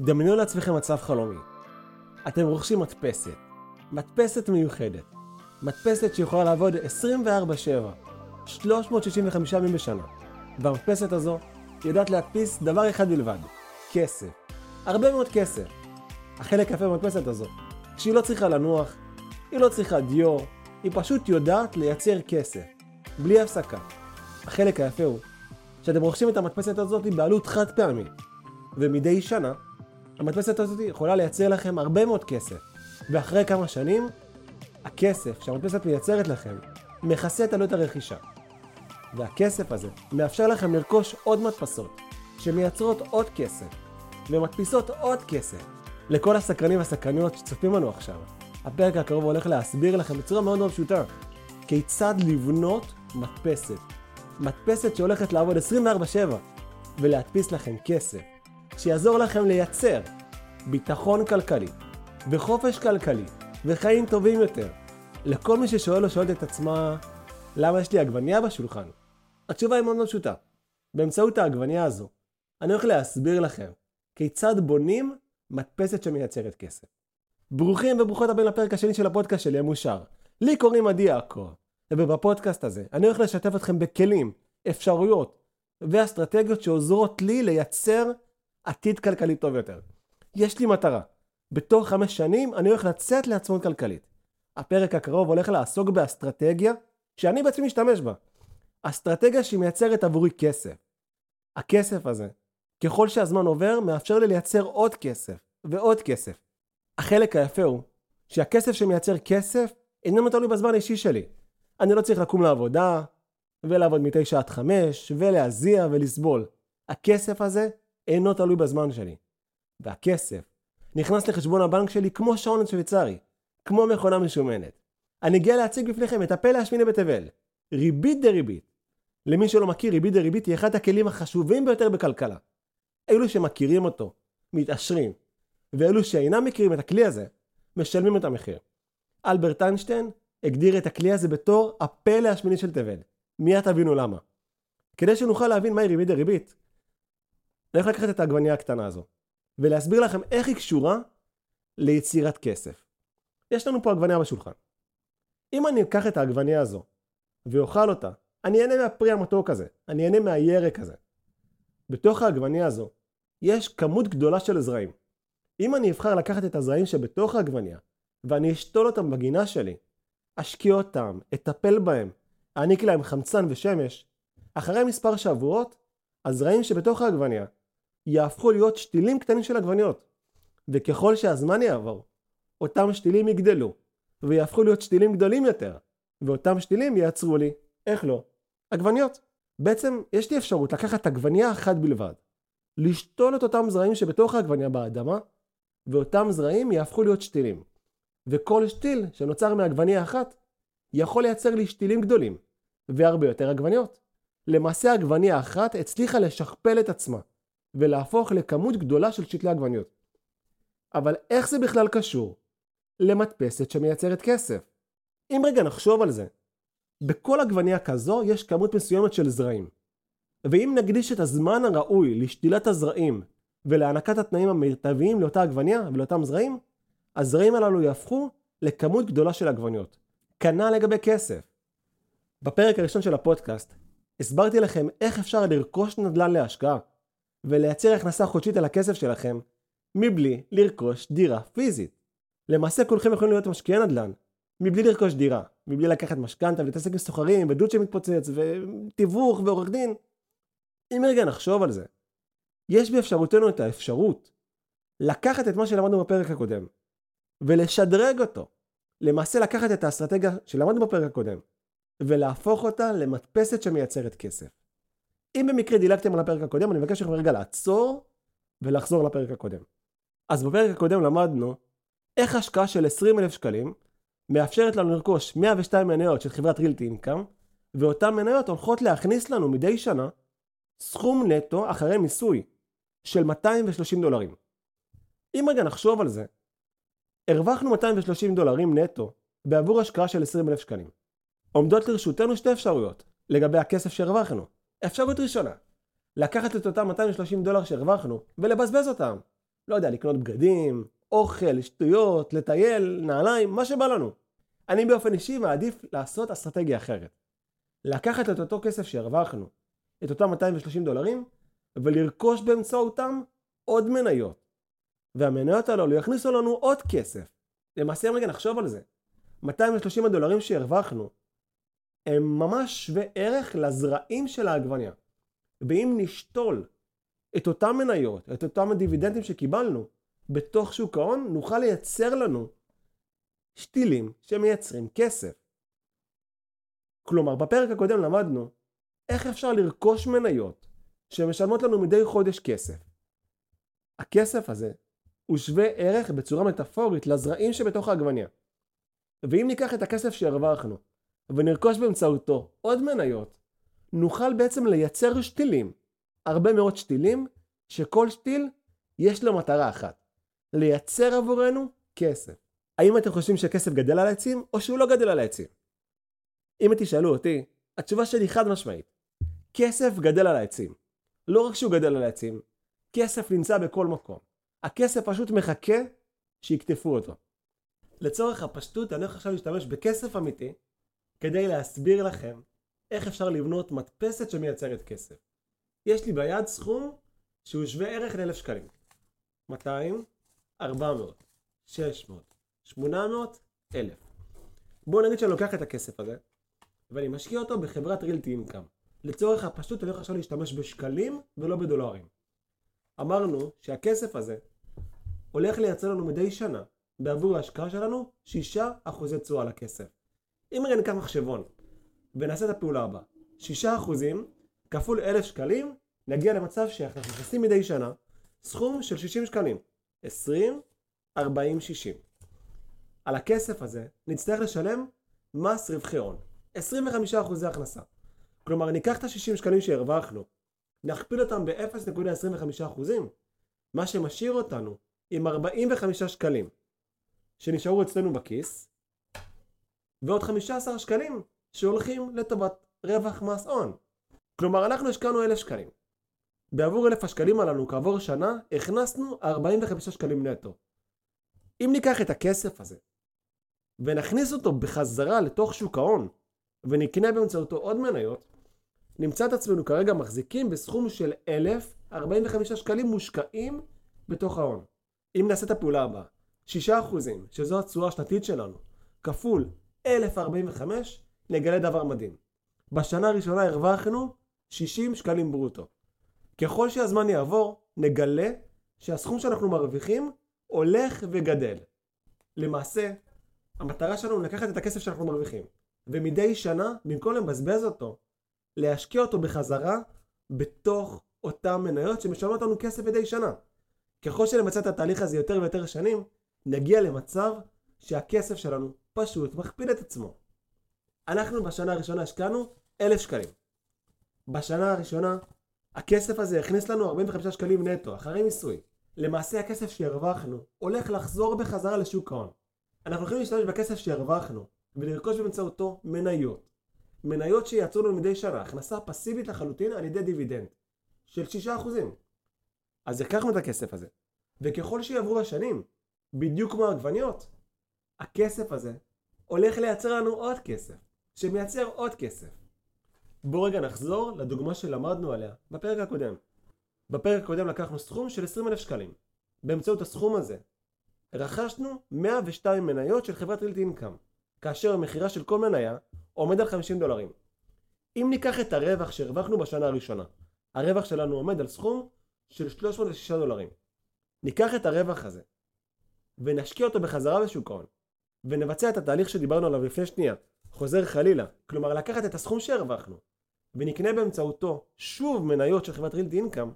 דמיינו לעצמכם מצב חלומי. אתם רוכשים מדפסת. מדפסת מיוחדת. מדפסת שיכולה לעבוד 24/7, 365 ימים בשנה. והמדפסת הזו יודעת להדפיס דבר אחד בלבד, כסף. הרבה מאוד כסף. החלק היפה במדפסת הזו, שהיא לא צריכה לנוח, היא לא צריכה דיו, היא פשוט יודעת לייצר כסף. בלי הפסקה. החלק היפה הוא שאתם רוכשים את המדפסת הזאת בעלות חד פעמית. ומדי שנה, המדפסת הזאת יכולה לייצר לכם הרבה מאוד כסף. ואחרי כמה שנים, הכסף שהמדפסת מייצרת לכם מכסה את עלות הרכישה. והכסף הזה מאפשר לכם לרכוש עוד מדפסות, שמייצרות עוד כסף, ומדפיסות עוד כסף. לכל הסקרנים והסקרניות שצופים לנו עכשיו, הפרק הקרוב הולך להסביר לכם בצורה מאוד מאוד פשוטה, כיצד לבנות מדפסת. מדפסת שהולכת לעבוד 24/7 ולהדפיס לכם כסף, שיעזור לכם לייצר ביטחון כלכלי וחופש כלכלי וחיים טובים יותר. לכל מי ששואל או שואלת את עצמה, למה יש לי עגבנייה בשולחן? התשובה היא מאוד פשוטה. באמצעות העגבנייה הזו, אני הולך להסביר לכם כיצד בונים מדפסת שמייצרת כסף. ברוכים וברוכות הבאים לפרק השני של הפודקאסט שלי המאושר. לי קוראים עדי יעקב, ובפודקאסט הזה אני הולך לשתף אתכם בכלים, אפשרויות ואסטרטגיות שעוזרות לי לייצר עתיד כלכלי טוב יותר. יש לי מטרה. בתוך חמש שנים אני הולך לצאת לעצמאות כלכלית. הפרק הקרוב הולך לעסוק באסטרטגיה שאני בעצמי משתמש בה. אסטרטגיה שהיא מייצרת עבורי כסף. הכסף הזה, ככל שהזמן עובר, מאפשר לי לייצר עוד כסף ועוד כסף. החלק היפה הוא שהכסף שמייצר כסף איננו תלוי בזמן האישי שלי. אני לא צריך לקום לעבודה, ולעבוד מתשע עד חמש, ולהזיע ולסבול. הכסף הזה אינו תלוי בזמן שלי. והכסף נכנס לחשבון הבנק שלי כמו שעון שוויצרי, כמו מכונה משומנת. אני גאה להציג בפניכם את הפלא השמיני בתבל, ריבית דריבית. למי שלא מכיר, ריבית דריבית היא אחד הכלים החשובים ביותר בכלכלה. אלו שמכירים אותו, מתעשרים, ואלו שאינם מכירים את הכלי הזה, משלמים את המחיר. אלברט איינשטיין הגדיר את הכלי הזה בתור הפלא השמיני של תבל. מיד תבינו למה. כדי שנוכל להבין מהי ריבית דריבית, אני הולך לקחת את העגבנייה הקטנה הזו, ולהסביר לכם איך היא קשורה ליצירת כסף. יש לנו פה עגבנייה בשולחן. אם אני אקח את העגבנייה הזו ואוכל אותה, אני אהנה מהפרי המתוק הזה, אני אהנה מהירק הזה. בתוך העגבנייה הזו יש כמות גדולה של זרעים. אם אני אבחר לקחת את הזרעים שבתוך העגבנייה ואני אשתול אותם בגינה שלי, אשקיע אותם, אטפל בהם, אעניק להם חמצן ושמש, אחרי מספר שבועות, הזרעים שבתוך העגבנייה יהפכו להיות שתילים קטנים של עגבניות. וככל שהזמן יעבור, אותם שתילים יגדלו, ויהפכו להיות שתילים גדולים יותר, ואותם שתילים ייצרו לי, איך לא, עגבניות. בעצם יש לי אפשרות לקחת עגבנייה אחת בלבד, לשתול את אותם זרעים שבתוך העגבנייה באדמה, ואותם זרעים יהפכו להיות שתילים. וכל שתיל שנוצר מעגבנייה אחת, יכול לייצר לי שתילים גדולים, והרבה יותר עגבניות. למעשה עגבנייה אחת הצליחה לשכפל את עצמה, ולהפוך לכמות גדולה של שתלי עגבניות. אבל איך זה בכלל קשור למדפסת שמייצרת כסף? אם רגע נחשוב על זה, בכל עגבנייה כזו יש כמות מסוימת של זרעים. ואם נקדיש את הזמן הראוי לשתילת הזרעים ולהענקת התנאים המיטביים לאותה עגבנייה ולאותם זרעים, הזרעים הללו יהפכו לכמות גדולה של עגבניות. כנ"ל לגבי כסף. בפרק הראשון של הפודקאסט הסברתי לכם איך אפשר לרכוש נדל"ן להשקעה ולייצר הכנסה חודשית על הכסף שלכם מבלי לרכוש דירה פיזית. למעשה כולכם יכולים להיות משקיעי נדל"ן מבלי לרכוש דירה, מבלי לקחת משכנתה ולהתעסק עם סוחרים ודוד שמתפוצץ ותיווך ועורך דין. אם רגע נחשוב על זה, יש באפשרותנו את האפשרות לקחת את מה שלמדנו בפרק הקודם ולשדרג אותו. למעשה לקחת את האסטרטגיה שלמדנו בפרק הקודם ולהפוך אותה למדפסת שמייצרת כסף. אם במקרה דילגתם על הפרק הקודם, אני מבקש לכם רגע לעצור ולחזור לפרק הקודם. אז בפרק הקודם למדנו איך השקעה של 20 אלף שקלים מאפשרת לנו לרכוש 102 מניות של חברת רילטי אינקאם, ואותן מניות הולכות להכניס לנו מדי שנה סכום נטו אחרי מיסוי של 230 דולרים. אם רגע נחשוב על זה, הרווחנו 230 דולרים נטו בעבור השקעה של 20 אלף שקלים. עומדות לרשותנו שתי אפשרויות לגבי הכסף שהרווחנו. אפשרות ראשונה, לקחת את אותם 230 דולר שהרווחנו ולבזבז אותם. לא יודע, לקנות בגדים, אוכל, שטויות, לטייל, נעליים, מה שבא לנו. אני באופן אישי מעדיף לעשות אסטרטגיה אחרת. לקחת את אותו כסף שהרווחנו, את אותם 230 דולרים, ולרכוש באמצעותם עוד מניות. והמניות הללו יכניסו לנו עוד כסף. למעשה רגע נחשוב על זה. 230 הדולרים שהרווחנו הם ממש שווה ערך לזרעים של העגבניה. ואם נשתול את אותם מניות, את אותם הדיבידנדים שקיבלנו בתוך שוק ההון, נוכל לייצר לנו שתילים שמייצרים כסף. כלומר, בפרק הקודם למדנו איך אפשר לרכוש מניות שמשלמות לנו מדי חודש כסף. הכסף הזה הוא שווה ערך בצורה מטאפורית לזרעים שבתוך העגבניה. ואם ניקח את הכסף שהרווחנו ונרכוש באמצעותו עוד מניות, נוכל בעצם לייצר שתילים, הרבה מאוד שתילים, שכל שתיל יש לו מטרה אחת, לייצר עבורנו כסף. האם אתם חושבים שכסף גדל על העצים או שהוא לא גדל על העצים? אם תשאלו אותי, התשובה שלי חד משמעית. כסף גדל על העצים. לא רק שהוא גדל על העצים, כסף נמצא בכל מקום. הכסף פשוט מחכה שיקטפו אותו. לצורך הפשטות אני הולך עכשיו להשתמש בכסף אמיתי כדי להסביר לכם איך אפשר לבנות מדפסת שמייצרת כסף. יש לי ביד סכום שהוא שווה ערך ל-1,000 שקלים. 200, 400, 600, 800, 1,000. בואו נגיד שאני לוקח את הכסף הזה ואני משקיע אותו בחברת רילטי אינקאם. לצורך הפשטות אני הולך עכשיו להשתמש בשקלים ולא בדולרים. אמרנו שהכסף הזה הולך לייצר לנו מדי שנה בעבור ההשקעה שלנו 6% תשואה לכסף. אם רגע ניקח מחשבון ונעשה את הפעולה הבאה, 6% כפול 1,000 שקלים, נגיע למצב שאנחנו נכנסים מדי שנה סכום של 60 שקלים. 20, 40, 60. על הכסף הזה נצטרך לשלם מס רווחי הון. 25% הכנסה. כלומר, ניקח את ה-60 שקלים שהרווחנו, נכפיל אותם ב-0.25%, מה שמשאיר אותנו עם 45 שקלים שנשארו אצלנו בכיס, ועוד 15 שקלים שהולכים לטובת רווח מס הון. כלומר, אנחנו השקענו 1,000 שקלים. בעבור 1,000 השקלים הללו כעבור שנה, הכנסנו 45 שקלים נטו. אם ניקח את הכסף הזה ונכניס אותו בחזרה לתוך שוק ההון ונקנה באמצעותו עוד מניות, נמצא את עצמנו כרגע מחזיקים בסכום של 1,045 שקלים מושקעים בתוך ההון. אם נעשה את הפעולה הבאה, 6% שזו התשואה השנתית שלנו, כפול 1,045, נגלה דבר מדהים. בשנה הראשונה הרווחנו 60 שקלים ברוטו. ככל שהזמן יעבור, נגלה שהסכום שאנחנו מרוויחים הולך וגדל. למעשה, המטרה שלנו לקחת את הכסף שאנחנו מרוויחים, ומדי שנה, במקום לבזבז אותו, להשקיע אותו בחזרה בתוך אותן מניות שמשלמות לנו כסף מדי שנה. ככל שנמצא את התהליך הזה יותר ויותר שנים, נגיע למצב שהכסף שלנו פשוט מכפיל את עצמו. אנחנו בשנה הראשונה השקענו 1,000 שקלים. בשנה הראשונה הכסף הזה הכניס לנו 45 שקלים נטו, אחרי מיסוי. למעשה הכסף שהרווחנו הולך לחזור בחזרה לשוק ההון. אנחנו הולכים להשתמש בכסף שהרווחנו ולרכוש באמצעותו מניות. מניות שייצרו לנו מדי שנה, הכנסה פסיבית לחלוטין על ידי דיבידנד של 6%. אז לקחנו את הכסף הזה, וככל שיעברו השנים, בדיוק כמו עגבניות, הכסף הזה הולך לייצר לנו עוד כסף, שמייצר עוד כסף. בואו רגע נחזור לדוגמה שלמדנו עליה בפרק הקודם. בפרק הקודם לקחנו סכום של 20,000 שקלים. באמצעות הסכום הזה רכשנו 102 מניות של חברת רילטי אינקאם, כאשר המכירה של כל מניה עומד על 50 דולרים. אם ניקח את הרווח שהרווחנו בשנה הראשונה, הרווח שלנו עומד על סכום של 306 דולרים. ניקח את הרווח הזה ונשקיע אותו בחזרה בשוק ההון ונבצע את התהליך שדיברנו עליו לפני שנייה, חוזר חלילה, כלומר לקחת את הסכום שהרווחנו ונקנה באמצעותו שוב מניות של חברת רילטי אינקאם,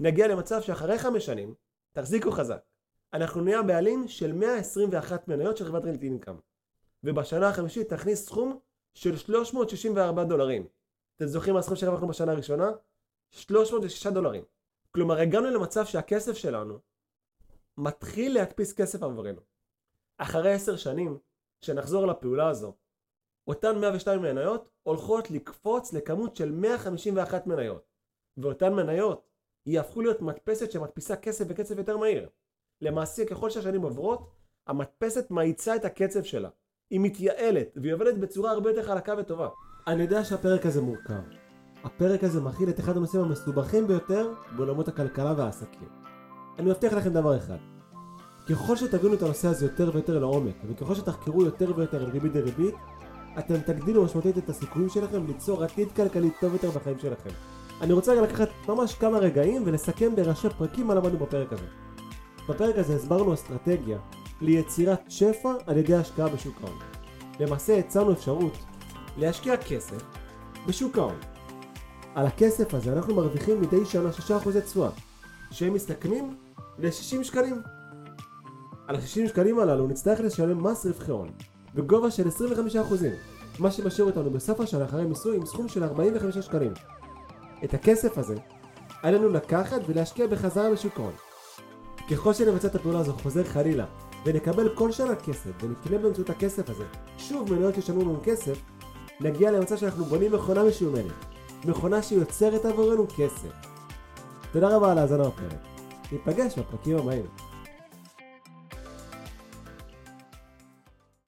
נגיע למצב שאחרי חמש שנים, תחזיקו חזק, אנחנו נהיה הבעלים של 121 מניות של חברת רילטי אינקאם ובשנה החמישית תכניס סכום של 364 דולרים. אתם זוכרים מה הסכום שהרווחנו בשנה הראשונה? 306 דולרים. כלומר הגענו למצב שהכסף שלנו מתחיל להדפיס כסף עבורנו. אחרי 10 שנים, שנחזור לפעולה הזו, אותן 102 מניות הולכות לקפוץ לכמות של 151 מניות. ואותן מניות יהפכו להיות מדפסת שמדפיסה כסף בקצב יותר מהיר. למעשה, ככל שהשנים עוברות, המדפסת מאיצה את הקצב שלה. היא מתייעלת, והיא עובדת בצורה הרבה יותר חלקה וטובה. אני יודע שהפרק הזה מורכב. הפרק הזה מכיל את אחד הנושאים המסובכים ביותר בעולמות הכלכלה והעסקים. אני מבטיח לכם דבר אחד. ככל שתבינו את הנושא הזה יותר ויותר לעומק, וככל שתחקרו יותר ויותר על ריבית דריבית, אתם תגדילו משמעותית את הסיכויים שלכם ליצור עתיד כלכלי טוב יותר בחיים שלכם. אני רוצה רגע לקחת ממש כמה רגעים ולסכם בראשי פרקים מה למדנו בפרק הזה. בפרק הזה הסברנו אסטרטגיה ליצירת שפע על ידי השקעה בשוק ההון. למעשה הצענו אפשרות להשקיע כסף בשוק ההון. על הכסף הזה אנחנו מרוויחים מדי שנה 6% תשואה, שהם מסתכמים ל-60 שקלים. על ה-60 שקלים הללו נצטרך לשלם מס רווחי הון, בגובה של 25%, מה שמשאיר אותנו בסוף השנה אחרי מיסוי עם סכום של 45 שקלים. את הכסף הזה, לנו לקחת ולהשקיע בחזרה בשוק ההון. ככל שנבצע את הפעולה הזו חוזר חלילה, ונקבל כל שנה כסף, ונקנה באמצעות הכסף הזה שוב מניות שישלמו לנו כסף, נגיע למצב שאנחנו בונים מכונה משומנת. מכונה שיוצרת עבורנו כסף. תודה רבה על ההאזנה בפרק. ניפגש בפרקים הבאים.